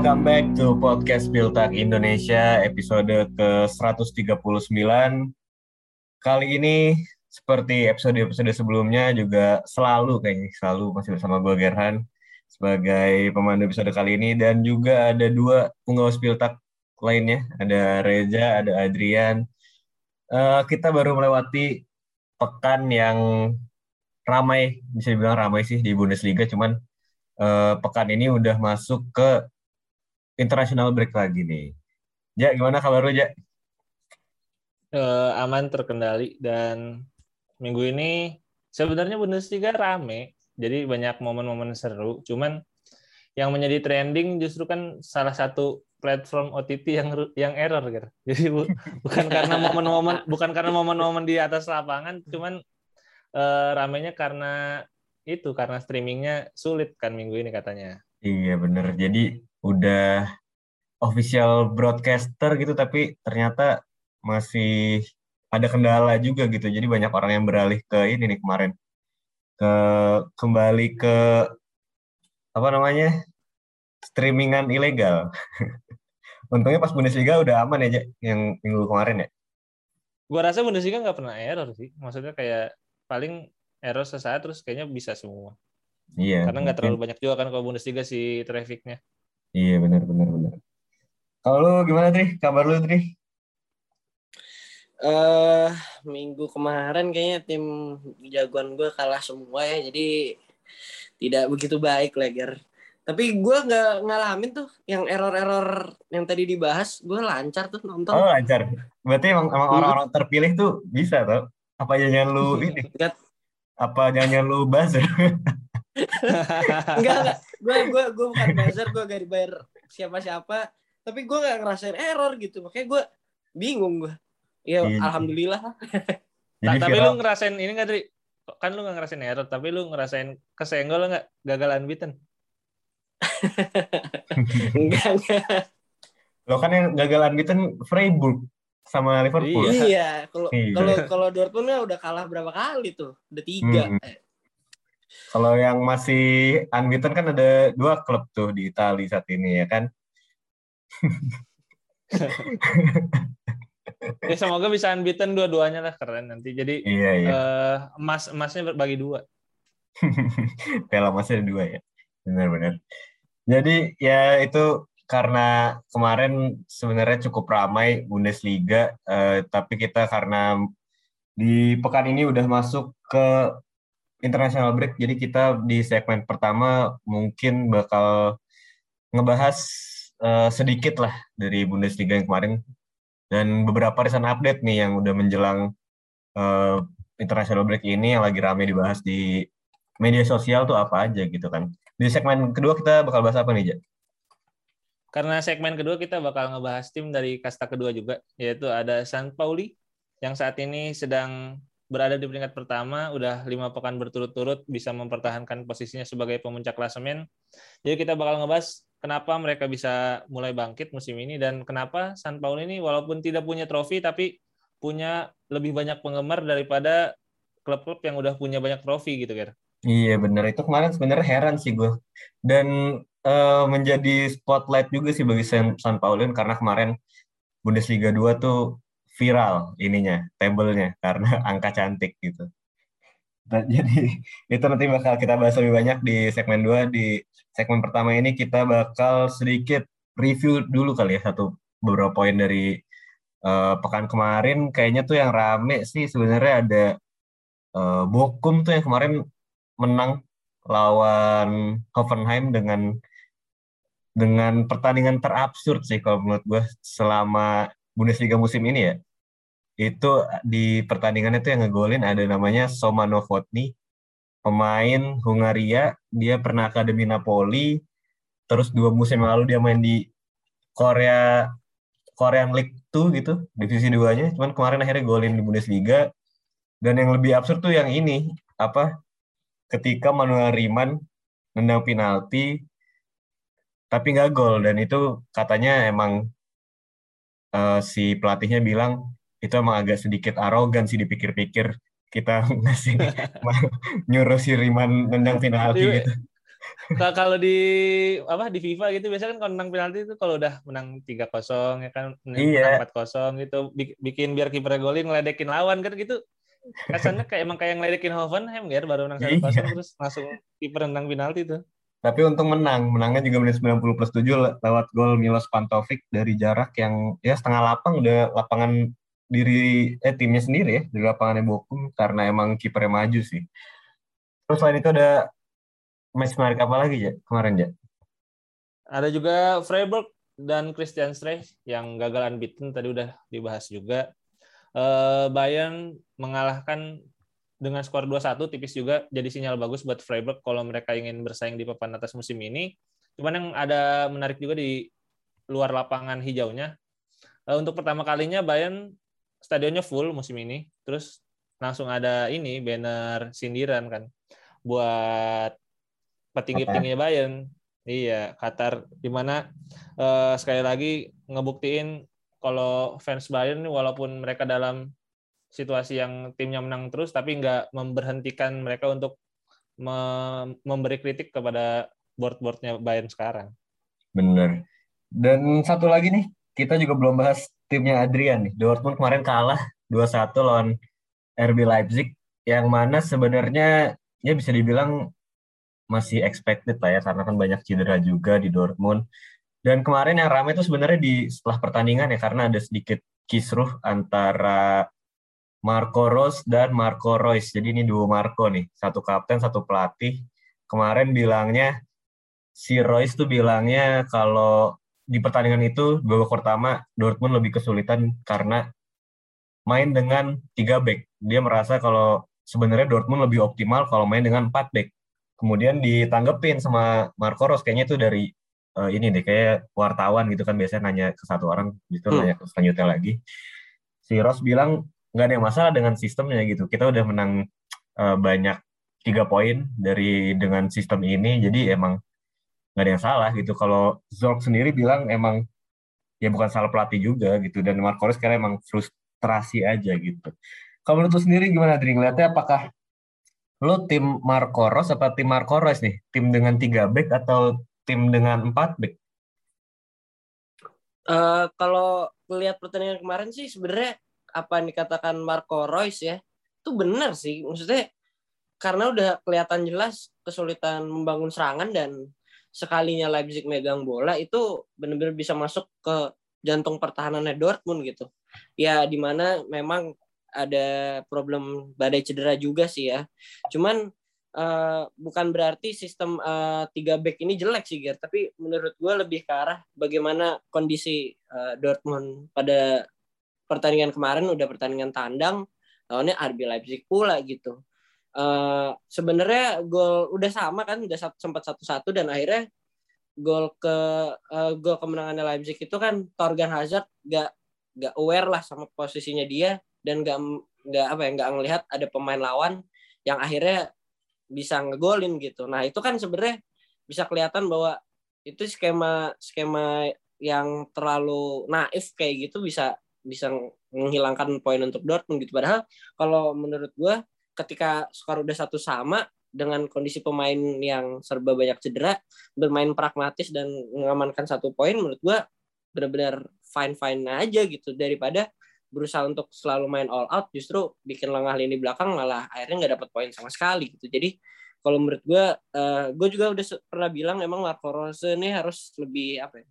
welcome back to podcast Biltak Indonesia episode ke-139. Kali ini seperti episode-episode sebelumnya juga selalu kayaknya selalu masih bersama gue Gerhan sebagai pemandu episode kali ini dan juga ada dua penggawa Biltak lainnya, ada Reza, ada Adrian. Uh, kita baru melewati pekan yang ramai, bisa dibilang ramai sih di Bundesliga, cuman uh, pekan ini udah masuk ke international break lagi nih. Ja, gimana kabar lu, Ja? Uh, aman terkendali dan minggu ini sebenarnya Bundesliga rame, jadi banyak momen-momen seru. Cuman yang menjadi trending justru kan salah satu platform OTT yang yang error gitu. Jadi bu, bukan karena momen-momen bukan karena momen-momen di atas lapangan, cuman uh, ramenya karena itu karena streamingnya sulit kan minggu ini katanya. Iya bener. Jadi udah official broadcaster gitu tapi ternyata masih ada kendala juga gitu. Jadi banyak orang yang beralih ke ini nih kemarin. Ke kembali ke apa namanya streamingan ilegal. Untungnya pas Bundesliga udah aman ya yang minggu kemarin ya? Gua rasa Bundesliga nggak pernah error sih. Maksudnya kayak paling error sesaat terus kayaknya bisa semua. Iya karena nggak terlalu banyak juga kan kalau Bundesliga si trafficnya Iya benar benar benar. Kalau lu gimana Tri? Kabar lu Tri? Uh, minggu kemarin kayaknya tim jagoan gue kalah semua ya, jadi tidak begitu baik Leger. Tapi gue nggak ngalamin tuh yang error-error yang tadi dibahas, gue lancar tuh nonton. Oh lancar. Berarti emang, emang orang-orang terpilih tuh bisa tuh. Apa jangan lu ini? Apa jangan lu buzzer? enggak enggak gue gue gue bukan buzzer gue gak dibayar siapa siapa tapi gue gak ngerasain error gitu. Makanya gue bingung gue ya iya. alhamdulillah. Nah, tapi lu ngerasain ini gak dari kan lu gak ngerasain error tapi lu ngerasain kesenggol nggak gagal unbeaten. Enggak enggak. Lo kan yang gagal unbeaten Freiburg sama Liverpool. Iya kalau iya. kalau kalau Dortmund udah kalah berapa kali tuh? Udah tiga. Hmm. Kalau yang masih unbeaten kan ada dua klub tuh di Italia saat ini ya kan. ya semoga bisa unbeaten dua-duanya lah keren nanti. Jadi iya, iya. Uh, emas emasnya berbagi dua. Piala emasnya dua ya. Benar-benar. Jadi ya itu karena kemarin sebenarnya cukup ramai Bundesliga, uh, tapi kita karena di pekan ini udah masuk ke international break. Jadi kita di segmen pertama mungkin bakal ngebahas uh, sedikit lah dari Bundesliga yang kemarin dan beberapa recent update nih yang udah menjelang uh, international break ini yang lagi rame dibahas di media sosial tuh apa aja gitu kan. Di segmen kedua kita bakal bahas apa nih, Jak? Karena segmen kedua kita bakal ngebahas tim dari kasta kedua juga, yaitu ada San Pauli yang saat ini sedang berada di peringkat pertama, udah lima pekan berturut-turut bisa mempertahankan posisinya sebagai pemuncak klasemen. Jadi kita bakal ngebahas kenapa mereka bisa mulai bangkit musim ini dan kenapa San Paulo ini walaupun tidak punya trofi tapi punya lebih banyak penggemar daripada klub-klub yang udah punya banyak trofi gitu, Ger. Iya benar itu kemarin sebenarnya heran sih gue dan uh, menjadi spotlight juga sih bagi San, San Paulo karena kemarin Bundesliga 2 tuh viral ininya, tabelnya karena angka cantik gitu. Nah, jadi itu nanti bakal kita bahas lebih banyak di segmen 2. Di segmen pertama ini kita bakal sedikit review dulu kali ya satu beberapa poin dari uh, pekan kemarin. Kayaknya tuh yang rame sih sebenarnya ada uh, Bokum tuh yang kemarin menang lawan Hoffenheim dengan dengan pertandingan terabsurd sih kalau menurut gue selama Bundesliga musim ini ya itu di pertandingan itu yang ngegolin ada namanya Soma Novotny pemain Hungaria. Dia pernah akademi Napoli. Terus dua musim lalu dia main di Korea Korean League 2 gitu divisi duanya. Cuman kemarin akhirnya golin di Bundesliga. Dan yang lebih absurd tuh yang ini apa ketika Manuel Riemann nendang penalti tapi nggak gol. Dan itu katanya emang uh, si pelatihnya bilang itu emang agak sedikit arogan sih dipikir-pikir kita ngasih nyuruh si Riman nendang penalti gitu. kalau di apa di FIFA gitu biasanya kan kalau menang penalti itu kalau udah menang tiga kosong ya kan Iya. empat kosong gitu bi- bikin biar kiper golin ngeledekin lawan kan gitu kesannya kayak emang kayak ngeledekin Hoffenheim ya baru menang satu Iya. terus langsung kiper menang penalti tuh Tapi untung menang. Menangnya juga menit 90 plus 7 le- lewat gol Milos Pantovic dari jarak yang ya setengah lapang udah lapangan diri eh timnya sendiri ya di lapangannya Bokum karena emang kipernya maju sih. Terus selain itu ada match menarik apa lagi ya kemarin ya? ada juga Freiburg dan Christian Streich yang gagal unbeaten tadi udah dibahas juga Eh, Bayern mengalahkan dengan skor 2-1 tipis juga jadi sinyal bagus buat Freiburg kalau mereka ingin bersaing di papan atas musim ini. Cuman yang ada menarik juga di luar lapangan hijaunya. Eh, Untuk pertama kalinya Bayern stadionnya full musim ini. Terus langsung ada ini banner sindiran kan buat petinggi-petingginya Bayern. Iya, Qatar di mana eh, sekali lagi ngebuktiin kalau fans Bayern walaupun mereka dalam situasi yang timnya menang terus tapi nggak memberhentikan mereka untuk me- memberi kritik kepada board-boardnya Bayern sekarang. Bener. Dan satu lagi nih, kita juga belum bahas timnya Adrian nih. Dortmund kemarin kalah 2-1 lawan RB Leipzig, yang mana sebenarnya ya bisa dibilang masih expected lah ya, karena kan banyak cedera juga di Dortmund. Dan kemarin yang ramai itu sebenarnya di setelah pertandingan ya, karena ada sedikit kisruh antara Marco Rose dan Marco Reus. Jadi ini duo Marco nih, satu kapten, satu pelatih. Kemarin bilangnya si Royce tuh bilangnya kalau di pertandingan itu babak pertama Dortmund lebih kesulitan karena main dengan tiga back. Dia merasa kalau sebenarnya Dortmund lebih optimal kalau main dengan empat back. Kemudian ditanggepin sama Marco Rose kayaknya itu dari eh, ini deh kayak wartawan gitu kan biasanya nanya ke satu orang gitu Hmm. nanya ke selanjutnya lagi. Si Rose bilang nggak ada yang masalah dengan sistemnya gitu. Kita udah menang eh, banyak tiga poin dari dengan sistem ini jadi emang nggak ada yang salah gitu. Kalau Zorc sendiri bilang emang ya bukan salah pelatih juga gitu dan Marco Reus karena emang frustrasi aja gitu. Kalau menurut sendiri gimana Dri? Ngeliatnya apakah lo tim Marco Reus apa tim Marco Reus nih? Tim dengan tiga back atau tim dengan empat back? Eh, kalau lihat pertandingan kemarin sih sebenarnya apa yang dikatakan Marco Reus ya itu benar sih maksudnya karena udah kelihatan jelas kesulitan membangun serangan dan sekalinya Leipzig megang bola itu benar-benar bisa masuk ke jantung pertahanannya Dortmund gitu. Ya di mana memang ada problem badai cedera juga sih ya. Cuman eh, bukan berarti sistem eh, tiga back ini jelek sih Ger. Tapi menurut gue lebih ke arah bagaimana kondisi eh, Dortmund pada pertandingan kemarin udah pertandingan tandang lawannya RB Leipzig pula gitu Eh, sebenarnya gol udah sama kan udah sempat satu satu dan akhirnya gol ke eh, gol kemenangannya Leipzig itu kan Torgan Hazard gak gak aware lah sama posisinya dia dan gak nggak apa ya nggak ngelihat ada pemain lawan yang akhirnya bisa ngegolin gitu. Nah itu kan sebenarnya bisa kelihatan bahwa itu skema skema yang terlalu naif kayak gitu bisa bisa menghilangkan poin untuk Dortmund gitu. Padahal kalau menurut gue ketika skor udah satu sama dengan kondisi pemain yang serba banyak cedera bermain pragmatis dan mengamankan satu poin menurut gue benar-benar fine fine aja gitu. Daripada berusaha untuk selalu main all out justru bikin lengah lini belakang malah akhirnya nggak dapat poin sama sekali gitu. Jadi kalau menurut gue uh, gue juga udah pernah bilang emang Marco Rose ini harus lebih apa ya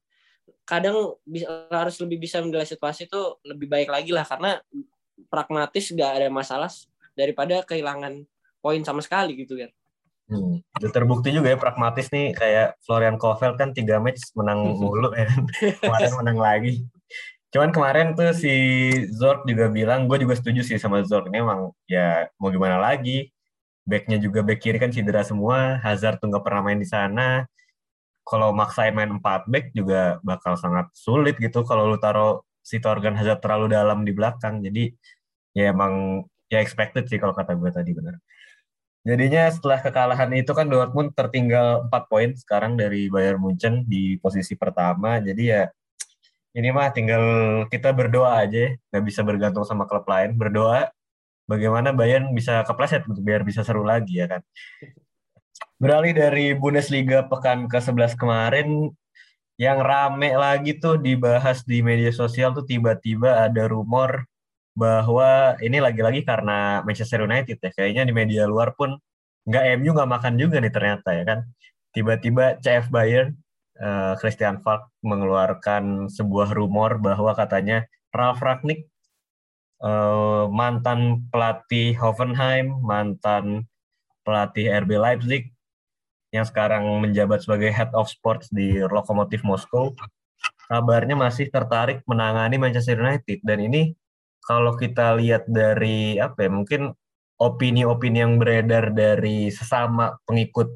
kadang bisa, harus lebih bisa menilai situasi itu lebih baik lagi lah karena pragmatis gak ada masalah daripada kehilangan poin sama sekali gitu kan Hmm. Terbukti juga ya pragmatis nih kayak Florian Kovel kan tiga match menang mulu ya kan. Kemarin menang lagi. Cuman kemarin tuh si Zorc juga bilang, gue juga setuju sih sama Zorc ini emang ya mau gimana lagi. Backnya juga back kiri kan cedera semua, Hazard tuh nggak pernah main di sana. Kalau maksain main 4 back juga bakal sangat sulit gitu kalau lu taruh si Torgan Hazard terlalu dalam di belakang. Jadi ya emang ya expected sih kalau kata gue tadi benar. Jadinya setelah kekalahan itu kan Dortmund tertinggal 4 poin sekarang dari Bayern Munchen di posisi pertama. Jadi ya ini mah tinggal kita berdoa aja, nggak bisa bergantung sama klub lain. Berdoa bagaimana Bayern bisa kepleset gitu biar bisa seru lagi ya kan. Beralih dari Bundesliga pekan ke-11 kemarin, yang rame lagi tuh dibahas di media sosial tuh tiba-tiba ada rumor bahwa ini lagi-lagi karena Manchester United ya. Kayaknya di media luar pun nggak MU nggak makan juga nih ternyata ya kan. Tiba-tiba CF Bayern, uh, Christian Falk mengeluarkan sebuah rumor bahwa katanya Ralf Ragnick uh, mantan pelatih Hoffenheim, mantan pelatih RB Leipzig yang sekarang menjabat sebagai head of sports di Lokomotif Moskow kabarnya masih tertarik menangani Manchester United dan ini kalau kita lihat dari apa ya mungkin opini-opini yang beredar dari sesama pengikut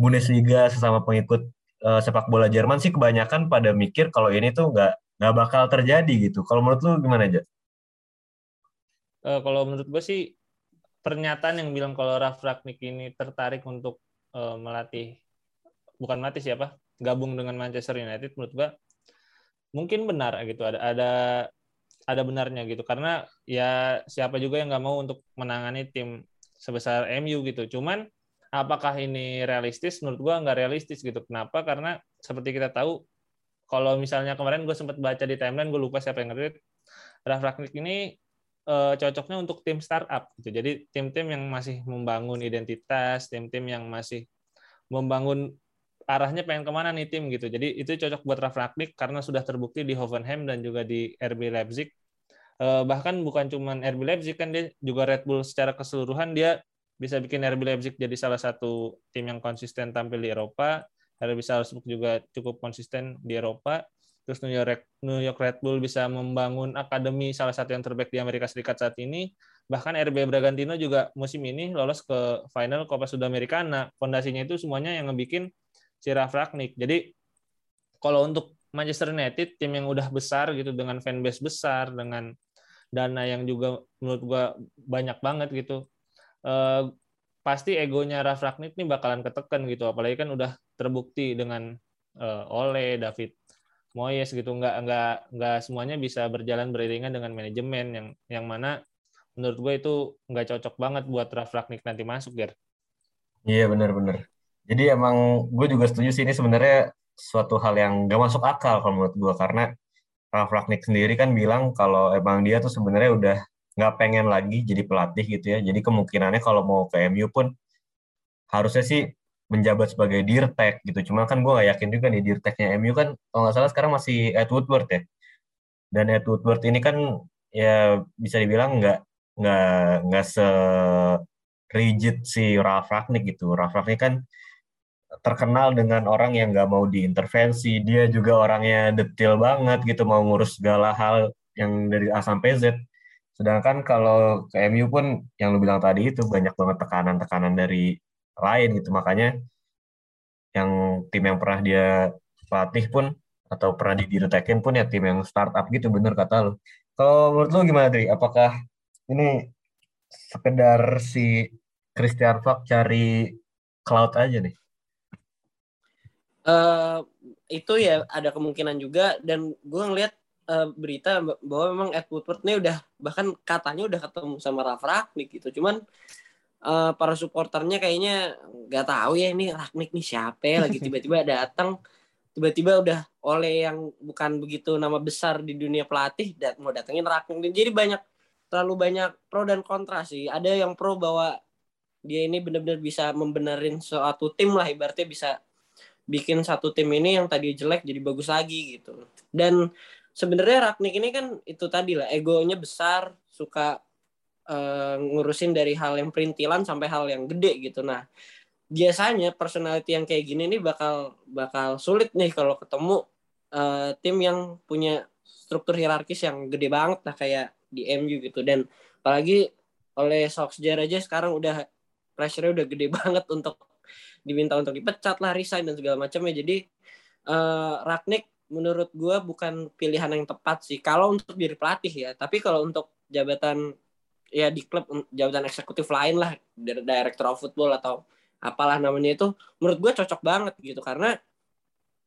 Bundesliga sesama pengikut uh, sepak bola Jerman sih kebanyakan pada mikir kalau ini tuh nggak nggak bakal terjadi gitu kalau menurut lu gimana aja? Uh, kalau menurut gue sih pernyataan yang bilang kalau Ralf Ragnick ini tertarik untuk uh, melatih bukan melatih siapa gabung dengan Manchester United menurut gua mungkin benar gitu ada ada ada benarnya gitu karena ya siapa juga yang nggak mau untuk menangani tim sebesar MU gitu cuman apakah ini realistis menurut gua nggak realistis gitu kenapa karena seperti kita tahu kalau misalnya kemarin gue sempat baca di timeline gue lupa siapa yang nge Ralf Ragnick ini uh, cocoknya untuk tim startup gitu. Jadi tim-tim yang masih membangun identitas, tim-tim yang masih membangun arahnya pengen ke mana nih tim gitu. Jadi itu cocok buat Ralf Ragnick karena sudah terbukti di Hoffenheim dan juga di RB Leipzig. Uh, bahkan bukan cuma RB Leipzig kan dia juga Red Bull secara keseluruhan dia bisa bikin RB Leipzig jadi salah satu tim yang konsisten tampil di Eropa. RB Salzburg juga cukup konsisten di Eropa. Terus New York New York Red Bull bisa membangun akademi salah satu yang terbaik di Amerika Serikat saat ini. Bahkan RB Bragantino juga musim ini lolos ke final Copa Sudamericana. Fondasinya itu semuanya yang ngebikin si Ralf Ragnick jadi kalau untuk Manchester United tim yang udah besar gitu dengan fanbase besar dengan dana yang juga menurut gua banyak banget gitu eh, pasti egonya Ralf Ragnick ini bakalan ketekan gitu apalagi kan udah terbukti dengan eh, Ole David Moyes gitu nggak nggak nggak semuanya bisa berjalan beriringan dengan manajemen yang yang mana menurut gue itu nggak cocok banget buat Ralf Ragnick nanti masuk Ger. Iya benar-benar. Jadi emang gue juga setuju sih ini sebenarnya suatu hal yang nggak masuk akal kalau menurut gue karena Ralf Ragnick sendiri kan bilang kalau emang dia tuh sebenarnya udah nggak pengen lagi jadi pelatih gitu ya. Jadi kemungkinannya kalau mau ke MU pun harusnya sih menjabat sebagai dirtek gitu. Cuma kan gue gak yakin juga nih dirteknya MU kan kalau nggak salah sekarang masih Ed Woodward ya. Dan Ed Woodward ini kan ya bisa dibilang nggak nggak nggak se rigid si Ralf Ragnick gitu. Ralf Ragnick kan terkenal dengan orang yang nggak mau diintervensi. Dia juga orangnya detail banget gitu, mau ngurus segala hal yang dari A sampai Z. Sedangkan kalau ke MU pun yang lu bilang tadi itu banyak banget tekanan-tekanan dari lain gitu makanya yang tim yang pernah dia pelatih pun atau pernah didirtekin pun ya tim yang startup gitu bener kata lu kalau menurut lu gimana Dri apakah ini sekedar si Christian Falk cari cloud aja nih uh, itu ya ada kemungkinan juga. Dan gue ngeliat uh, berita bahwa memang Ed Woodward ini udah bahkan katanya udah ketemu sama Ralf Ragnick gitu. Cuman uh, para supporternya kayaknya nggak tahu ya ini Ragnik nih siapa ya lagi tiba-tiba datang tiba-tiba udah oleh yang bukan begitu nama besar di dunia pelatih dan mau datengin Ragnik jadi banyak terlalu banyak pro dan kontra sih. Ada yang pro bahwa dia ini benar-benar bisa membenerin suatu tim lah ibaratnya bisa bikin satu tim ini yang tadi jelek jadi bagus lagi gitu dan sebenarnya Ragnik ini kan itu tadi lah egonya besar suka uh, ngurusin dari hal yang perintilan sampai hal yang gede gitu. Nah, biasanya personality yang kayak gini nih bakal bakal sulit nih kalau ketemu uh, tim yang punya struktur hierarkis yang gede banget lah kayak di MU gitu dan apalagi oleh Solskjaer aja sekarang udah pressure udah gede banget untuk diminta untuk dipecat lah resign dan segala macamnya. Jadi uh, Ragnik menurut gue bukan pilihan yang tepat sih. Kalau untuk jadi pelatih ya tapi kalau untuk jabatan ya di klub jabatan eksekutif lain lah director of football atau apalah namanya itu menurut gue cocok banget gitu. Karena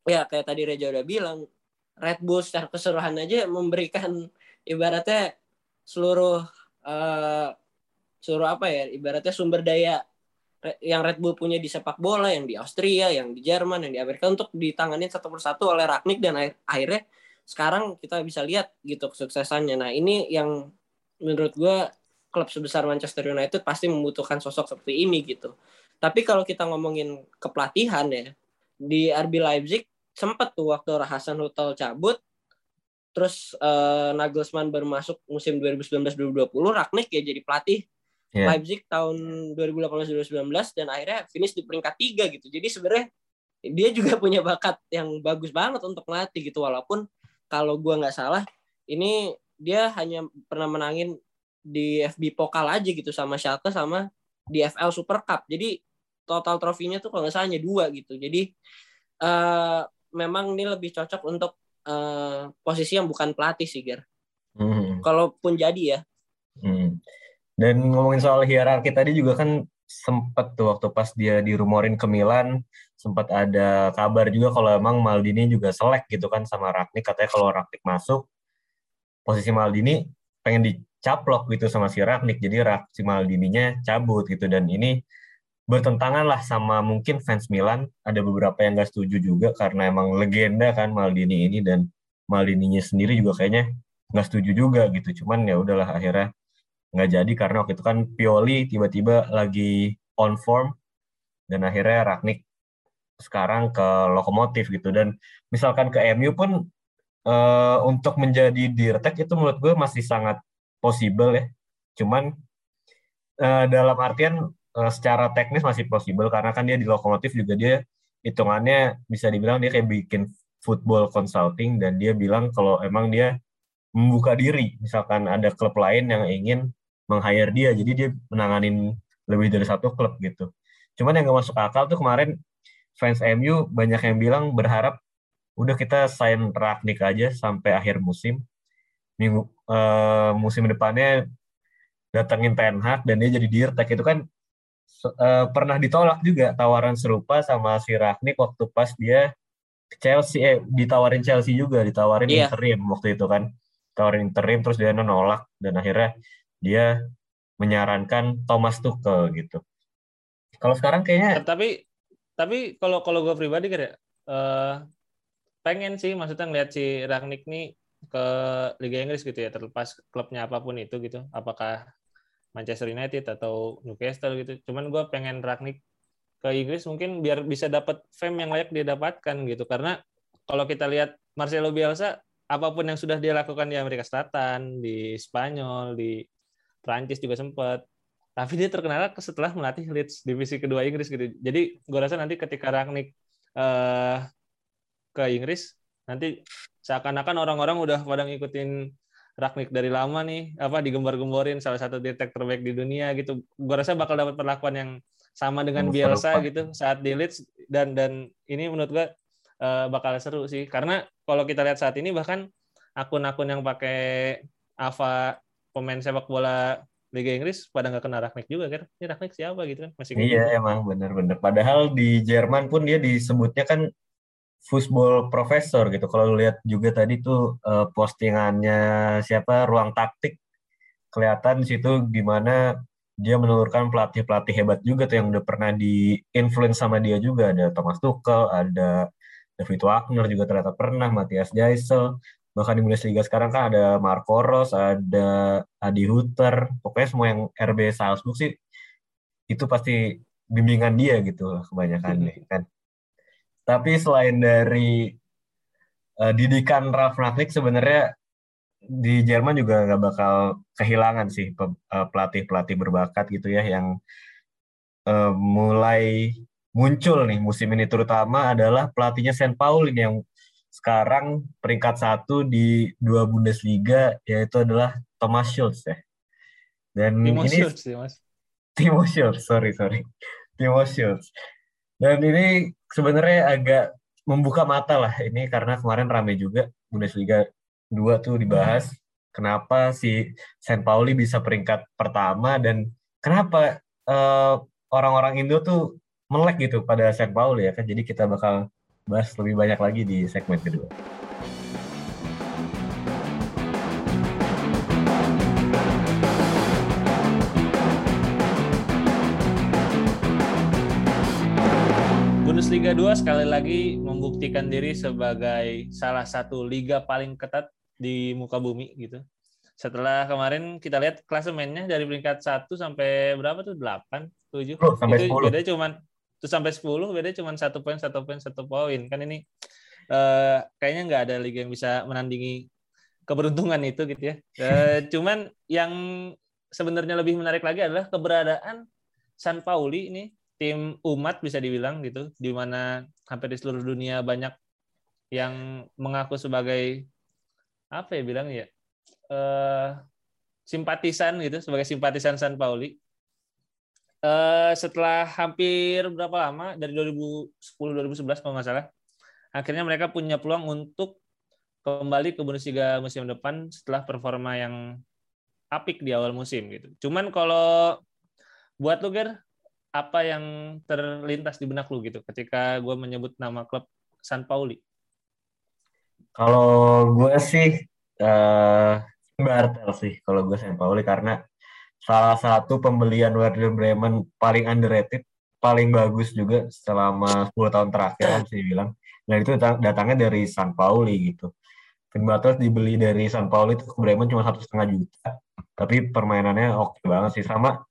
ya kayak tadi Reja udah bilang Red Bull secara keseluruhan aja memberikan ibaratnya seluruh uh, seluruh apa ya ibaratnya sumber daya yang Red Bull punya di sepak bola, yang di Austria, yang di Jerman, yang di Amerika untuk ditangani satu persatu oleh Ragnik dan akhirnya sekarang kita bisa lihat gitu kesuksesannya. Nah ini yang menurut gue klub sebesar Manchester United pasti membutuhkan sosok seperti ini gitu. Tapi kalau kita ngomongin kepelatihan ya, di RB Leipzig sempat tuh waktu Hasan Hutel cabut, terus uh, Nagelsmann baru masuk musim 2019-2020, Ragnik ya jadi pelatih yeah. Leipzig tahun 2018-2019 dan akhirnya finish di peringkat tiga gitu. Jadi sebenarnya dia juga punya bakat yang bagus banget untuk melatih gitu walaupun kalau gua nggak salah ini dia hanya pernah menangin di FB Pokal aja gitu sama Schalke sama di FL Super Cup. Jadi total trofinya tuh kalau nggak salah hanya dua gitu. Jadi uh, memang ini lebih cocok untuk uh, posisi yang bukan pelatih sih, Ger. Hmm. Kalaupun jadi ya. Hmm. Dan ngomongin soal hierarki tadi juga kan sempat tuh waktu pas dia dirumorin ke Milan sempat ada kabar juga kalau emang Maldini juga selek gitu kan sama Ragnik. Katanya kalau Ragnik masuk posisi Maldini pengen dicaplok gitu sama si Ragnik. Jadi Rak si Maldininya cabut gitu. Dan ini bertentangan lah sama mungkin fans Milan. Ada beberapa yang gak setuju juga karena emang legenda kan Maldini ini. Dan Maldininya sendiri juga kayaknya nggak setuju juga gitu. Cuman ya udahlah akhirnya nggak jadi karena waktu itu kan Pioli tiba-tiba lagi on form dan akhirnya Ragnik sekarang ke lokomotif gitu. Dan misalkan ke MU pun uh, untuk menjadi dirtek itu menurut gue masih sangat possible ya. Cuman uh, dalam artian uh, secara teknis masih possible karena kan dia di lokomotif juga dia hitungannya bisa dibilang dia kayak bikin football consulting dan dia bilang kalau emang dia membuka diri. Misalkan ada klub lain yang ingin meng-hire dia jadi dia menanganin lebih dari satu klub gitu. Cuman yang gak masuk akal tuh kemarin fans MU banyak yang bilang berharap udah kita sign Ragnik aja sampai akhir musim. Minggu uh, musim depannya datengin Ten Hag dan dia jadi dirtek. Itu kan uh, pernah ditolak juga tawaran serupa sama si Ragnik waktu pas dia Chelsea. Eh ditawarin Chelsea juga ditawarin yeah. interim waktu itu kan. Tawarin interim terus dia nolak dan akhirnya dia menyarankan Thomas Tuchel gitu. Kalau sekarang kayaknya tapi tapi kalau kalau gue pribadi kira uh, pengen sih maksudnya ngeliat si Ragnik nih ke Liga Inggris gitu ya terlepas klubnya apa pun itu gitu. Apakah Manchester United atau Newcastle gitu. Cuman gue pengen Ragnik ke Inggris mungkin biar bisa dapat fame yang layak dia dapatkan gitu. Karena kalau kita lihat Marcelo Bielsa apa pun yang sudah dia lakukan di Amerika Selatan di Spanyol di Prancis juga sempat tapi dia terkenal setelah melatih Leeds divisi kedua Inggris gitu. Jadi gue rasa nanti ketika Rangnick uh, ke Inggris nanti seakan-akan orang-orang udah pada ngikutin Ragnik dari lama nih apa digembar-gemborin salah satu detek terbaik di dunia gitu. Gue rasa bakal dapat perlakuan yang sama dengan Bielsa gitu saat di Leeds. Dan dan ini menurut gue uh, bakal seru sih. Karena kalau kita lihat saat ini bahkan akun-akun yang pakai Ava pemain sepak bola Liga Inggris pada nggak kena Ragnik juga kan? Ini Ragnik siapa gitu kan? Masih iya gitu. emang bener-bener. Padahal di Jerman pun dia disebutnya kan football professor gitu. Kalau lihat juga tadi tuh uh, postingannya siapa ruang taktik kelihatan situ gimana dia menelurkan pelatih-pelatih hebat juga tuh yang udah pernah di influence sama dia juga ada Thomas Tuchel, ada David Wagner juga ternyata pernah, Matthias Jaisel, bahkan di Bundesliga sekarang kan ada Marco Ros, ada Adi Hutter, pokoknya semua yang RB Salzburg sih itu pasti bimbingan dia gitu lah kebanyakan hmm. nih kan. Tapi selain dari uh, didikan Ralf Rangnick sebenarnya di Jerman juga nggak bakal kehilangan sih eh, pelatih-pelatih berbakat gitu ya yang uh, mulai muncul nih musim ini terutama adalah pelatihnya Saint Paulin yang sekarang peringkat satu di dua Bundesliga yaitu adalah Thomas Schultz ya. Dan Timo ini Schultz ya, Mas. Timo Schultz, sorry sorry. Timo Schultz. Dan ini sebenarnya agak membuka mata lah ini karena kemarin rame juga Bundesliga 2 tuh dibahas hmm. kenapa si Saint Pauli bisa peringkat pertama dan kenapa orang eh, orang-orang Indo tuh melek gitu pada Saint Pauli ya kan. Jadi kita bakal bahas lebih banyak lagi di segmen kedua. Bundesliga 2 sekali lagi membuktikan diri sebagai salah satu liga paling ketat di muka bumi gitu. Setelah kemarin kita lihat klasemennya dari peringkat 1 sampai berapa tuh? 8, 7. Oh, sampai itu 10. beda cuman sampai 10 beda cuman satu poin, satu poin, satu poin. Kan ini eh, kayaknya nggak ada liga yang bisa menandingi keberuntungan itu gitu ya. Eh, cuman yang sebenarnya lebih menarik lagi adalah keberadaan San Pauli ini tim umat bisa dibilang gitu, di mana hampir di seluruh dunia banyak yang mengaku sebagai apa ya bilang ya eh, simpatisan gitu, sebagai simpatisan San Pauli. Eh, setelah hampir berapa lama dari 2010-2011 kalau nggak salah, akhirnya mereka punya peluang untuk kembali ke Bundesliga musim depan setelah performa yang apik di awal musim gitu. Cuman kalau buat lu Ger, apa yang terlintas di benak lu gitu ketika gue menyebut nama klub San Pauli? Kalau gue sih eh Bartel sih kalau gue San Pauli karena salah satu pembelian Werder Bremen paling underrated, paling bagus juga selama 10 tahun terakhir kan sih bilang. Dan itu datang- datangnya dari San Pauli gitu. Finn Bartels dibeli dari San Pauli itu ke Bremen cuma satu setengah juta, tapi permainannya oke banget sih. Sama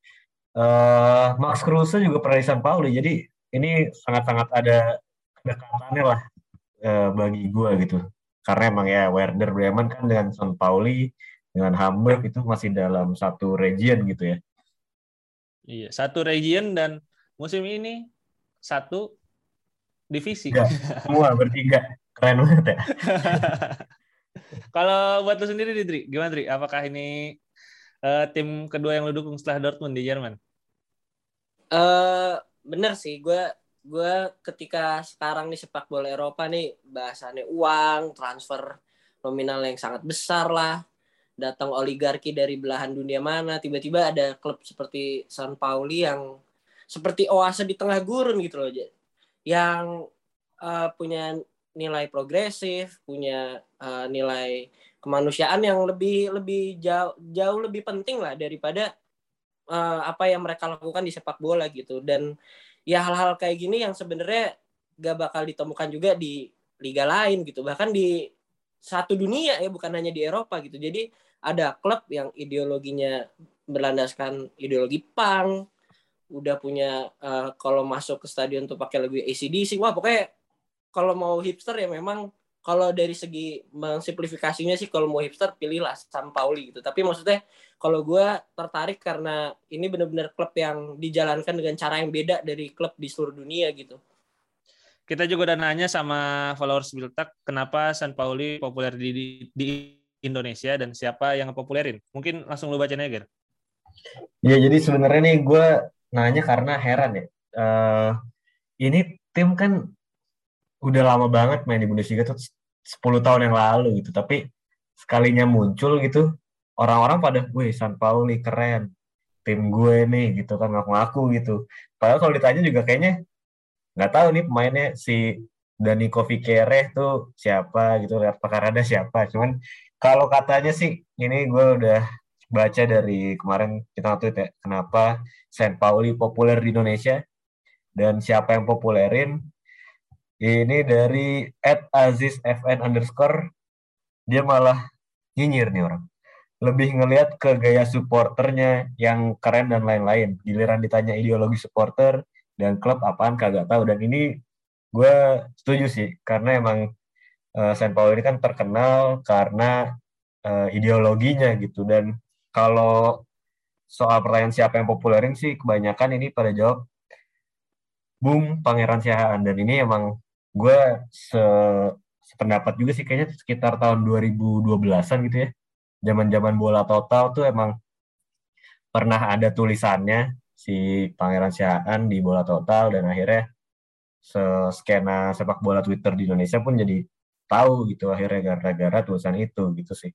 eh Max Kruse juga pernah di San Pauli, jadi ini sangat-sangat ada kedekatannya lah eh, bagi gue gitu. Karena emang ya Werder Bremen kan dengan San Pauli dengan Hamburg itu masih dalam satu region gitu ya. Iya, satu region dan musim ini satu divisi. Tiga. Semua bertiga. Keren banget ya. Kalau buat lu sendiri, Dri, gimana, Dri? Apakah ini eh, tim kedua yang lu dukung setelah Dortmund di Jerman? Eh bener sih, gue gue ketika sekarang di sepak bola Eropa nih bahasannya uang, transfer nominal yang sangat besar lah, datang oligarki dari belahan dunia mana, tiba-tiba ada klub seperti San Pauli yang seperti oase di tengah gurun gitu loh, yang eh, punya nilai progresif, punya eh, nilai kemanusiaan yang lebih lebih jauh jauh lebih penting lah daripada eh, apa yang mereka lakukan di sepak bola gitu. Dan ya hal-hal kayak gini yang sebenarnya gak bakal ditemukan juga di liga lain gitu. Bahkan di satu dunia ya bukan hanya di Eropa gitu. Jadi ada klub yang ideologinya berlandaskan ideologi punk udah punya eh, kalau masuk ke stadion tuh pakai lagu ACDC wah pokoknya kalau mau hipster ya memang kalau dari segi mensimplifikasinya sih kalau mau hipster pilihlah San Pauli gitu tapi maksudnya kalau gue tertarik karena ini benar-benar klub yang dijalankan dengan cara yang beda dari klub di seluruh dunia gitu. Kita juga udah nanya sama followers Biltak, kenapa San Pauli populer di, di, di Indonesia dan siapa yang ngepopulerin? Mungkin langsung lu bacain aja, Ger. Ya jadi sebenarnya nih gue nanya karena heran ya. Eh ini tim kan udah lama banget main di Bundesliga tuh 10 tahun yang lalu gitu. Tapi sekalinya muncul gitu, orang-orang pada, wih San Pauli keren. Tim gue nih gitu kan ngaku-ngaku gitu. Padahal kalau ditanya juga kayaknya nggak tahu nih pemainnya si Daniko Fikere tuh siapa gitu, apakah ada siapa. Cuman kalau katanya sih ini gue udah baca dari kemarin kita tweet ya, kenapa San Pauli populer di Indonesia dan siapa yang populerin? Ini dari at Aziz FN underscore dia malah nyinyir nih orang. Lebih ngelihat ke gaya supporternya yang keren dan lain-lain. Giliran ditanya ideologi supporter dan klub apaan kagak tahu. Dan ini gue setuju sih karena emang uh, San Paulo ini kan terkenal karena uh, ideologinya gitu. Dan kalau soal pertanyaan siapa yang populerin sih kebanyakan ini pada jawab Bung Pangeran Siahaan. Dan ini emang gue se sependapat juga sih kayaknya sekitar tahun 2012-an gitu ya. Zaman-zaman bola total tuh emang pernah ada tulisannya si Pangeran Siahaan di bola total dan akhirnya skena sepak bola Twitter di Indonesia pun jadi tahu gitu akhirnya gara-gara tulisan itu gitu sih.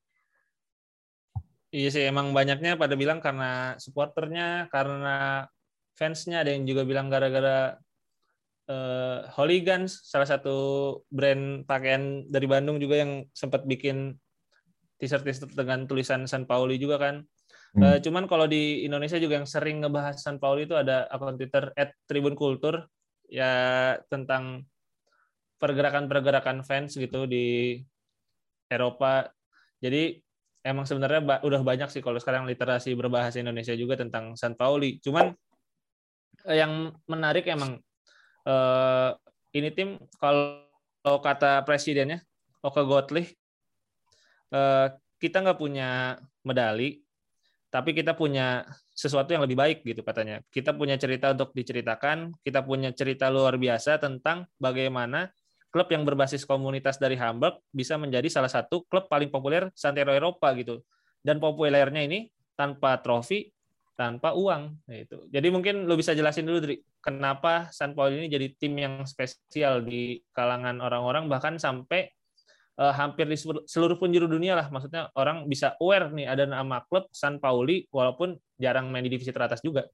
Iya sih emang banyaknya pada bilang karena supporternya, karena fansnya ada yang juga bilang gara-gara uh, Hooligans salah satu brand pakaian dari Bandung juga yang sempat bikin t-shirt t-shirt dengan tulisan San Pauli juga kan. Hmm. Uh, cuman kalau di Indonesia juga yang sering ngebahas San Pauli itu ada akun Twitter @tribunkultur ya tentang pergerakan-pergerakan fans gitu di Eropa. Jadi emang sebenarnya ba udah banyak sih kalau sekarang literasi berbahasa Indonesia juga tentang San Pauli. Cuman eh, yang menarik emang eh, ini tim kalau kata presidennya Oke Gottlieb eh, kita nggak punya medali, tapi kita punya sesuatu yang lebih baik gitu katanya. Kita punya cerita untuk diceritakan, kita punya cerita luar biasa tentang bagaimana klub yang berbasis komunitas dari Hamburg bisa menjadi salah satu klub paling populer santero Eropa gitu. Dan populernya ini tanpa trofi, tanpa uang itu. Jadi mungkin lo bisa jelasin dulu Dri, kenapa San Paulo ini jadi tim yang spesial di kalangan orang-orang bahkan sampai uh, hampir di seluruh penjuru dunia lah. Maksudnya orang bisa aware nih ada nama klub San Pauli walaupun jarang main di divisi teratas juga.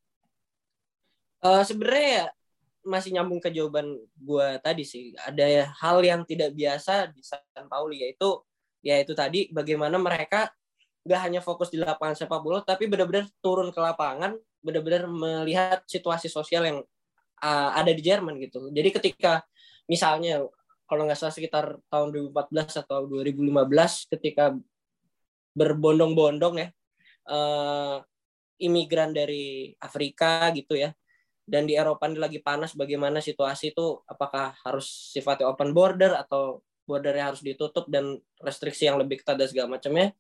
Uh, Sebenarnya ya masih nyambung ke jawaban gue tadi sih. Ada hal yang tidak biasa di San Pauli yaitu yaitu tadi bagaimana mereka gak hanya fokus di lapangan sepak bola tapi benar-benar turun ke lapangan, benar-benar melihat situasi sosial yang uh, ada di Jerman gitu. Jadi ketika misalnya kalau nggak salah sekitar tahun 2014 atau 2015 ketika berbondong-bondong ya uh, imigran dari Afrika gitu ya dan di Eropa ini lagi panas bagaimana situasi itu? Apakah harus sifatnya open border atau bordernya harus ditutup dan restriksi yang lebih ketat dan segala macamnya?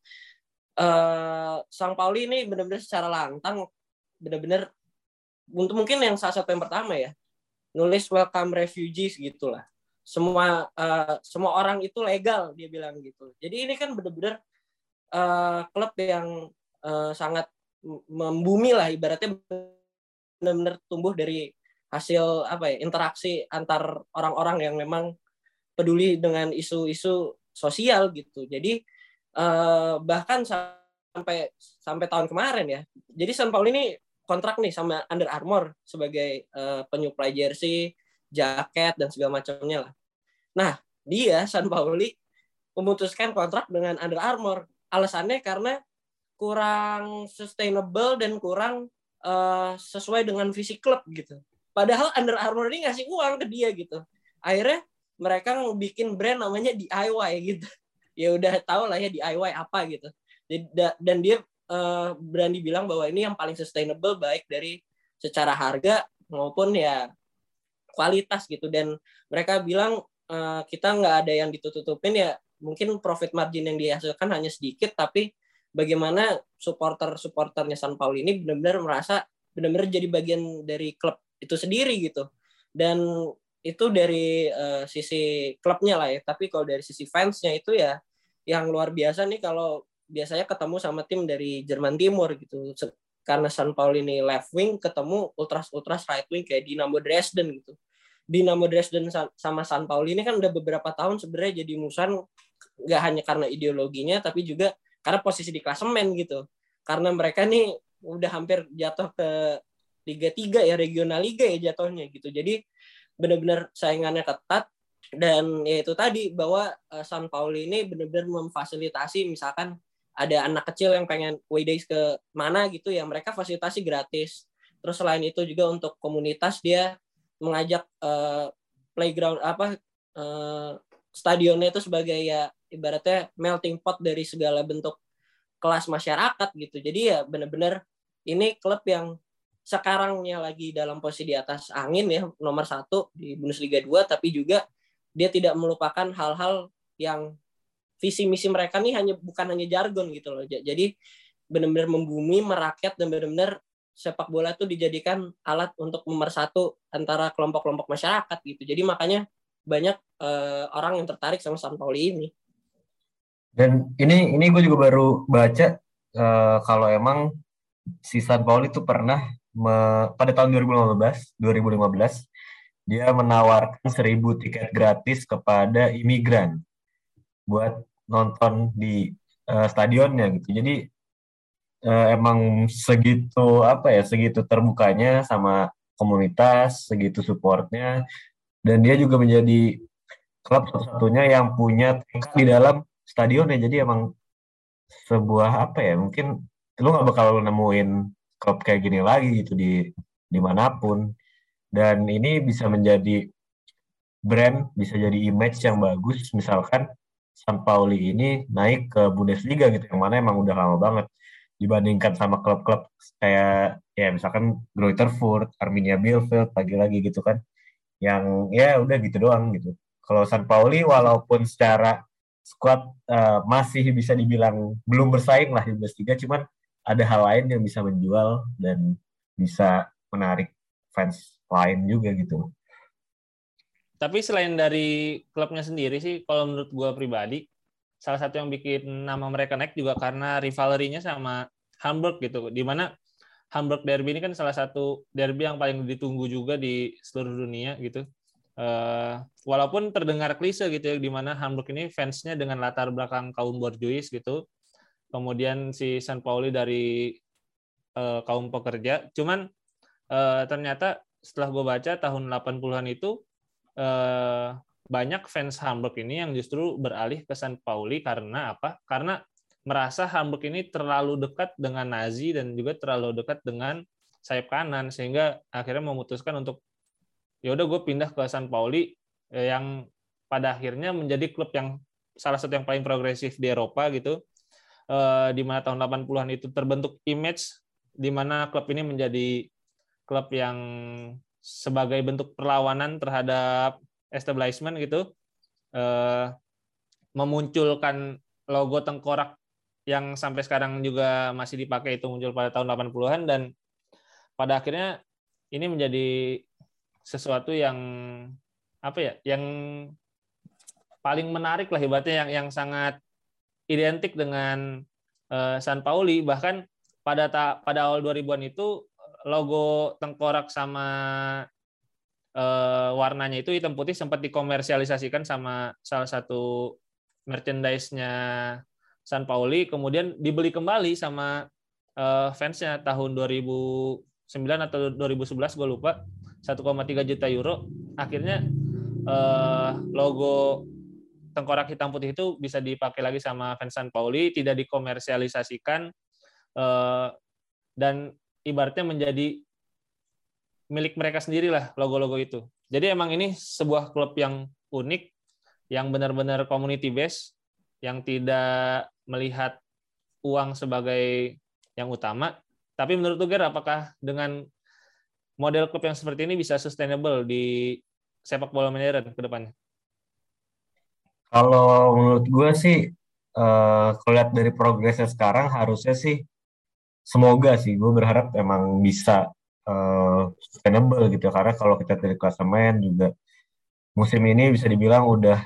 Uh, Sang Pauli ini benar-benar secara lantang benar-benar untuk mungkin yang salah satu yang pertama ya nulis welcome refugees gitulah. Semua uh, semua orang itu legal dia bilang gitu. Jadi ini kan benar-benar uh, klub yang uh, sangat membumi lah ibaratnya benar-benar tumbuh dari hasil apa ya interaksi antar orang-orang yang memang peduli dengan isu-isu sosial gitu. Jadi uh, bahkan sampai sampai tahun kemarin ya. Jadi San Paulo ini kontrak nih sama Under Armour sebagai uh, penyuplai jersey, jaket dan segala macamnya lah. Nah, dia San Pauli memutuskan kontrak dengan Under Armour. Alasannya karena kurang sustainable dan kurang uh, sesuai dengan visi klub gitu. Padahal Under Armour ini ngasih uang ke dia gitu. Akhirnya mereka bikin brand namanya DIY gitu. Ya udah tau lah ya DIY apa gitu. Dan dia uh, berani bilang bahwa ini yang paling sustainable baik dari secara harga maupun ya kualitas gitu. Dan mereka bilang uh, kita nggak ada yang ditutupin ya mungkin profit margin yang dihasilkan hanya sedikit tapi bagaimana supporter-supporternya San Paulo ini benar-benar merasa benar-benar jadi bagian dari klub itu sendiri gitu. Dan itu dari uh, sisi klubnya lah ya. Tapi kalau dari sisi fansnya itu ya yang luar biasa nih kalau biasanya ketemu sama tim dari Jerman Timur gitu. Karena San Paulo ini left wing ketemu ultras ultras right wing kayak Dinamo Dresden gitu. Dinamo Dresden sama San Paulo ini kan udah beberapa tahun sebenarnya jadi musuhan nggak hanya karena ideologinya tapi juga karena posisi di klasemen gitu. Karena mereka nih udah hampir jatuh ke Liga 3 ya, regional liga ya jatuhnya gitu. Jadi benar-benar saingannya ketat dan ya itu tadi bahwa uh, San Pauli ini benar-benar memfasilitasi misalkan ada anak kecil yang pengen way days ke mana gitu ya mereka fasilitasi gratis. Terus selain itu juga untuk komunitas dia mengajak uh, playground apa uh, stadionnya itu sebagai ya ibaratnya melting pot dari segala bentuk kelas masyarakat gitu. Jadi ya benar-benar ini klub yang sekarangnya lagi dalam posisi di atas angin ya nomor satu di Bundesliga 2 tapi juga dia tidak melupakan hal-hal yang visi misi mereka nih hanya bukan hanya jargon gitu loh. Jadi benar-benar membumi merakyat dan benar-benar sepak bola itu dijadikan alat untuk memersatu antara kelompok-kelompok masyarakat gitu. Jadi makanya banyak uh, orang yang tertarik sama San Pauli ini dan ini ini gue juga baru baca uh, kalau emang si San Pauli itu pernah me, pada tahun 2015 2015 dia menawarkan seribu tiket gratis kepada imigran buat nonton di uh, stadionnya gitu. Jadi uh, emang segitu apa ya segitu terbukanya sama komunitas, segitu supportnya dan dia juga menjadi klub satu-satunya yang punya di dalam stadion ya jadi emang sebuah apa ya mungkin lu nggak bakal nemuin klub kayak gini lagi gitu di di mana pun Dan ini bisa menjadi brand, bisa jadi image yang bagus. Misalkan San Pauli ini naik ke Bundesliga gitu, yang mana emang udah lama banget dibandingkan sama klub-klub kayak ya misalkan Greuther Furt, Arminia Bielefeld lagi-lagi gitu kan. Yang ya udah gitu doang gitu. Kalau San Pauli walaupun secara squad uh, masih bisa dibilang belum bersaing lah di Bundesliga, cuman ada hal lain yang bisa menjual dan bisa menarik fans lain juga gitu. Tapi selain dari klubnya sendiri sih, kalau menurut gue pribadi, salah satu yang bikin nama mereka naik juga karena rivalry-nya sama Hamburg gitu. Di mana Hamburg Derby ini kan salah satu derby yang paling ditunggu juga di seluruh dunia gitu. Uh, walaupun terdengar klise gitu ya, di mana Hamburg ini fansnya dengan latar belakang kaum borjuis gitu, kemudian si San Pauli dari uh, kaum pekerja. Cuman uh, ternyata setelah gue baca tahun 80-an itu uh, banyak fans Hamburg ini yang justru beralih ke San Pauli karena apa? Karena merasa Hamburg ini terlalu dekat dengan Nazi dan juga terlalu dekat dengan sayap kanan sehingga akhirnya memutuskan untuk ya udah gue pindah ke San Pauli yang pada akhirnya menjadi klub yang salah satu yang paling progresif di Eropa gitu. Eh, di mana tahun 80-an itu terbentuk image di mana klub ini menjadi klub yang sebagai bentuk perlawanan terhadap establishment gitu. Eh, memunculkan logo tengkorak yang sampai sekarang juga masih dipakai itu muncul pada tahun 80-an dan pada akhirnya ini menjadi sesuatu yang apa ya yang paling menarik lah ibaratnya yang yang sangat identik dengan uh, San Pauli. Bahkan pada ta pada awal 2000-an itu logo tengkorak sama uh, warnanya itu hitam putih sempat dikomersialisasikan sama salah satu merchandise-nya San Pauli. Kemudian dibeli kembali sama uh, fansnya tahun 2009 atau 2011 gue lupa 1,3 juta euro akhirnya uh, logo tengkorak hitam putih itu bisa dipakai lagi sama San Pauli, tidak dikomersialisasikan eh, dan ibaratnya menjadi milik mereka sendiri lah logo-logo itu. Jadi emang ini sebuah klub yang unik, yang benar-benar community base, yang tidak melihat uang sebagai yang utama. Tapi menurut Tuger, apakah dengan model klub yang seperti ini bisa sustainable di sepak bola modern ke depannya? Kalau menurut gue sih, uh, lihat dari progresnya sekarang harusnya sih semoga sih gue berharap emang bisa uh, sustainable gitu karena kalau kita dari klasemen juga musim ini bisa dibilang udah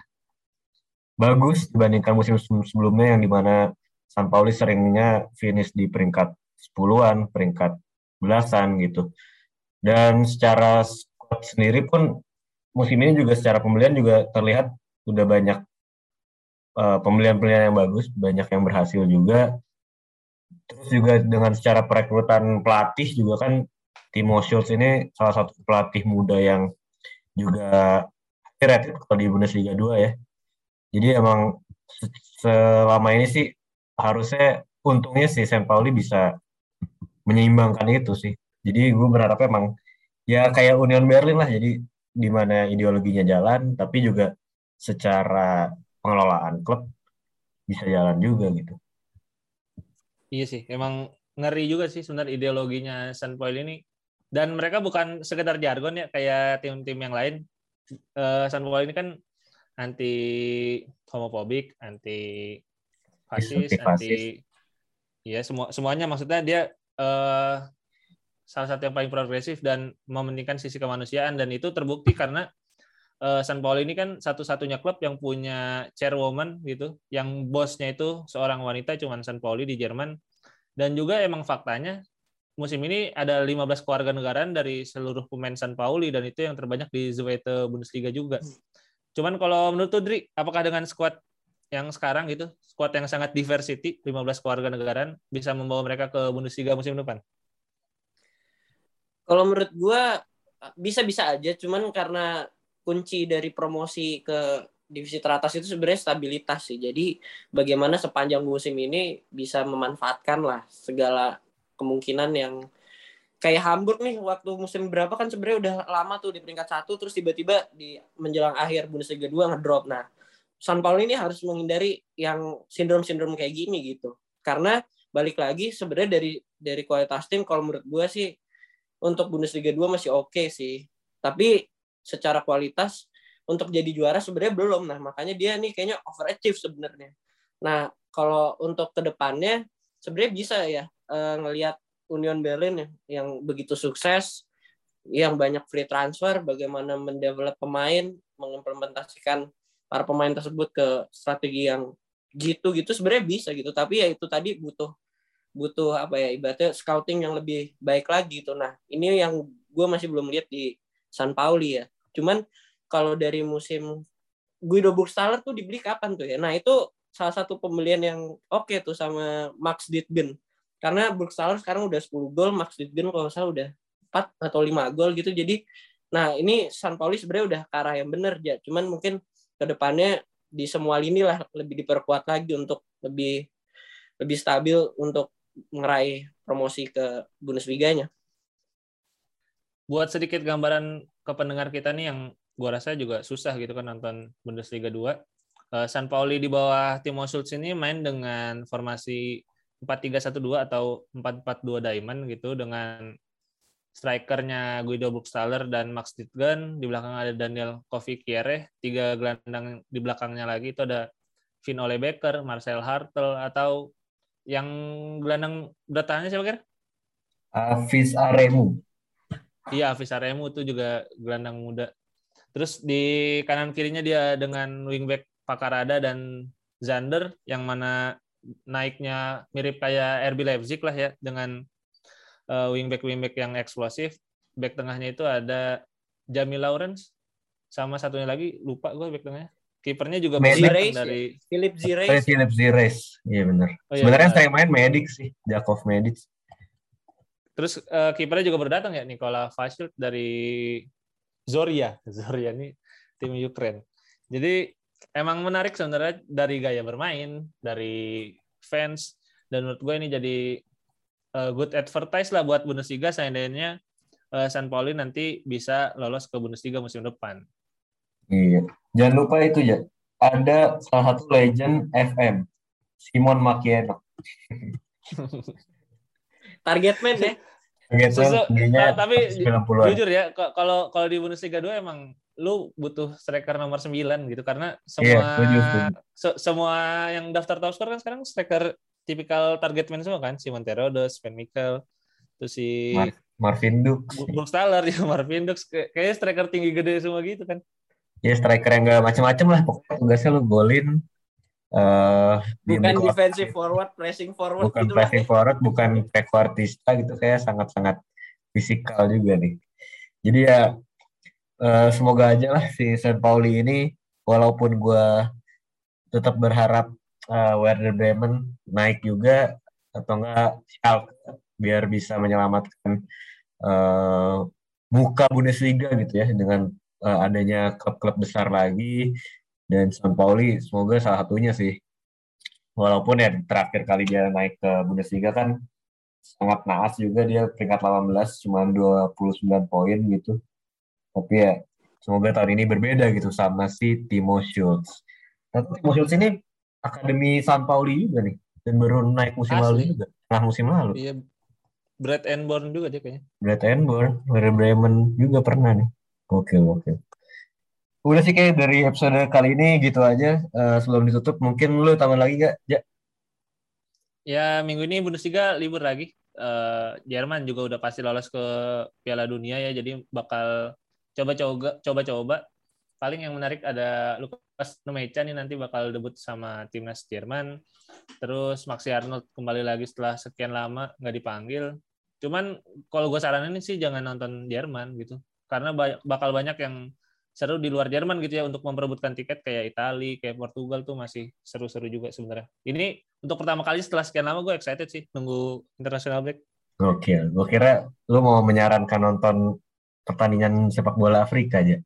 bagus dibandingkan musim sebelumnya yang di mana San Pauli seringnya finish di peringkat 10-an, peringkat belasan gitu. Dan secara squad sendiri pun musim ini juga secara pembelian juga terlihat udah banyak uh, pembelian-pembelian yang bagus, banyak yang berhasil juga. Terus juga dengan secara perekrutan pelatih juga kan Timo Schultz ini salah satu pelatih muda yang juga rated kalau di Bundesliga 2 ya. Jadi emang selama ini sih harusnya untungnya sih Sam Pauli bisa menyeimbangkan itu sih. Jadi gue berharap emang ya kayak Union Berlin lah. Jadi di mana ideologinya jalan, tapi juga secara pengelolaan klub bisa jalan juga gitu. Iya sih, emang ngeri juga sih sebenarnya ideologinya Sunpoil ini. Dan mereka bukan sekedar jargon ya kayak tim-tim yang lain. Uh, Sunpoil ini kan anti homofobik, anti fasis, anti ya semua semuanya maksudnya dia uh, salah satu yang paling progresif dan mementingkan sisi kemanusiaan dan itu terbukti karena uh, San Paulo ini kan satu-satunya klub yang punya chairwoman gitu, yang bosnya itu seorang wanita cuman San Pauli di Jerman. Dan juga emang faktanya musim ini ada 15 keluarga negaraan dari seluruh pemain San Pauli dan itu yang terbanyak di Zweite Bundesliga juga. Cuman kalau menurut Tudri, apakah dengan skuad yang sekarang gitu, skuad yang sangat diversity, 15 keluarga negaraan bisa membawa mereka ke Bundesliga musim depan? Kalau menurut gua bisa-bisa aja, cuman karena kunci dari promosi ke divisi teratas itu sebenarnya stabilitas sih. Jadi bagaimana sepanjang musim ini bisa memanfaatkan lah segala kemungkinan yang kayak Hamburg nih waktu musim berapa kan sebenarnya udah lama tuh di peringkat satu terus tiba-tiba di menjelang akhir Bundesliga 2 ngedrop. Nah, San Paulo ini harus menghindari yang sindrom-sindrom kayak gini gitu. Karena balik lagi sebenarnya dari dari kualitas tim kalau menurut gue sih untuk Bundesliga 2 masih oke okay sih. Tapi secara kualitas untuk jadi juara sebenarnya belum. Nah, makanya dia nih kayaknya overachieve sebenarnya. Nah, kalau untuk ke depannya sebenarnya bisa ya uh, ngelihat Union Berlin ya, yang begitu sukses, yang banyak free transfer, bagaimana mendevelop pemain, mengimplementasikan para pemain tersebut ke strategi yang gitu gitu sebenarnya bisa gitu tapi ya itu tadi butuh butuh apa ya ibaratnya scouting yang lebih baik lagi gitu nah ini yang gue masih belum lihat di San Pauli ya cuman kalau dari musim Guido Burgstaller tuh dibeli kapan tuh ya nah itu salah satu pembelian yang oke okay tuh sama Max Ditgen karena Burgstaller sekarang udah 10 gol, Max Ditgen kalau salah udah 4 atau 5 gol gitu. Jadi nah ini San Pauli sebenarnya udah ke arah yang benar ya. Cuman mungkin ke depannya di semua lini lah lebih diperkuat lagi untuk lebih lebih stabil untuk meraih promosi ke Bundesliga-nya. Buat sedikit gambaran ke pendengar kita nih yang gua rasa juga susah gitu kan nonton Bundesliga 2. Eh, San Pauli di bawah Timo Schultz ini main dengan formasi 4-3-1-2 atau 4-4-2 diamond gitu dengan strikernya Guido Burgstaller dan Max Ditgen, di belakang ada Daniel Kofi Kierre, tiga gelandang di belakangnya lagi itu ada Vin Ole Becker, Marcel Hartel atau yang gelandang bertahannya siapa kira? Hafiz Aremu. Iya, Hafiz Aremu itu juga gelandang muda. Terus di kanan kirinya dia dengan wingback Pakarada dan Zander yang mana naiknya mirip kayak RB Leipzig lah ya dengan uh, wingback wingback yang eksplosif. Back tengahnya itu ada Jamie Lawrence sama satunya lagi lupa gue back tengahnya. Kipernya juga Zires, dari ya? Philip Zires. Oh, Philip Zires. Iya benar. Oh, iya, Sebenarnya saya main Medic sih, Jakov Medic. Terus uh, kipernya juga berdatang ya Nikola Vasild dari Zoria. Zoria ini tim Ukraine. Jadi emang menarik sebenarnya dari gaya bermain, dari fans, dan menurut gue ini jadi uh, good advertise lah buat Bundesliga seandainya uh, San Pauli nanti bisa lolos ke Bundesliga musim depan. Iya, jangan lupa itu ya. Ada salah satu legend FM, Simon Makieno. Target man ya. Target man, tapi jujur ya, kalau kalau di Bundesliga 2 emang lu butuh striker nomor 9 gitu karena semua yeah, se semua yang daftar top score kan sekarang striker tipikal target man semua kan si Monterodo, Sven Mikkel, terus si Mar Marvin Dux. Burgstaller ya Marvin Dux kayaknya striker tinggi gede semua gitu kan. Ya striker yang gak macam-macam lah pokoknya tugasnya lu golin Uh, bukan defensive forward, pressing forward. Bukan gitu pressing lah. forward, bukan trequartista gitu kayak sangat-sangat fisikal juga nih. Jadi ya uh, semoga aja lah si San Pauli ini walaupun gue tetap berharap uh, Werder Bremen naik juga atau enggak Schalke biar bisa menyelamatkan uh, muka Bundesliga gitu ya dengan uh, adanya klub-klub besar lagi dan San Pauli semoga salah satunya sih walaupun ya terakhir kali dia naik ke Bundesliga kan sangat naas juga dia peringkat 18 cuma 29 poin gitu tapi ya semoga tahun ini berbeda gitu sama si Timo Schultz. Tapi Timo Schultz ini akademi San Pauli juga nih dan baru naik musim Asli. lalu juga, nah musim lalu. Iya. Brad Enborn juga dia kayaknya. Brad Enborn, dari Bremen juga pernah nih. Oke, oke. Udah sih kayak dari episode kali ini gitu aja. Uh, sebelum ditutup, mungkin lu tambah lagi gak? Ja? Ya, minggu ini Bundesliga libur lagi. Uh, Jerman juga udah pasti lolos ke Piala Dunia ya, jadi bakal coba-coba coba-coba paling yang menarik ada Lukas Nemecha nih nanti bakal debut sama timnas Jerman. Terus Maxi Arnold kembali lagi setelah sekian lama nggak dipanggil. Cuman kalau gue saranin sih jangan nonton Jerman gitu. Karena bakal banyak yang seru di luar Jerman gitu ya untuk memperebutkan tiket kayak Italia, kayak Portugal tuh masih seru-seru juga sebenarnya. Ini untuk pertama kali setelah sekian lama gue excited sih nunggu international break. Oke, gue kira lu mau menyarankan nonton pertandingan sepak bola Afrika aja.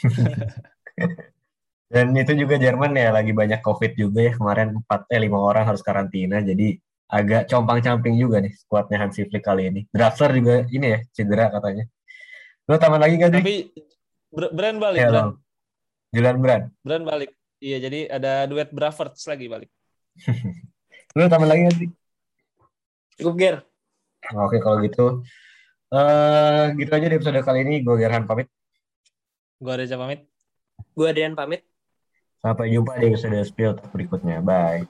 Dan itu juga Jerman ya lagi banyak COVID juga ya kemarin empat eh lima orang harus karantina jadi agak compang-camping juga nih skuadnya Hansi Flick kali ini. Draxler juga ini ya cedera katanya. Lo tambah lagi nggak sih? Tapi Br- Brand balik, Ya, Brand. Julian Brand. Brand balik. Iya, jadi ada duet Braverts lagi balik. Lo tambah lagi nggak sih? Cukup Ger. Oke kalau gitu. eh gitu aja di episode kali ini. Gue Gerhan pamit. Gua Reza pamit. Gue Adrian pamit. Sampai jumpa di episode Spill berikutnya. Bye.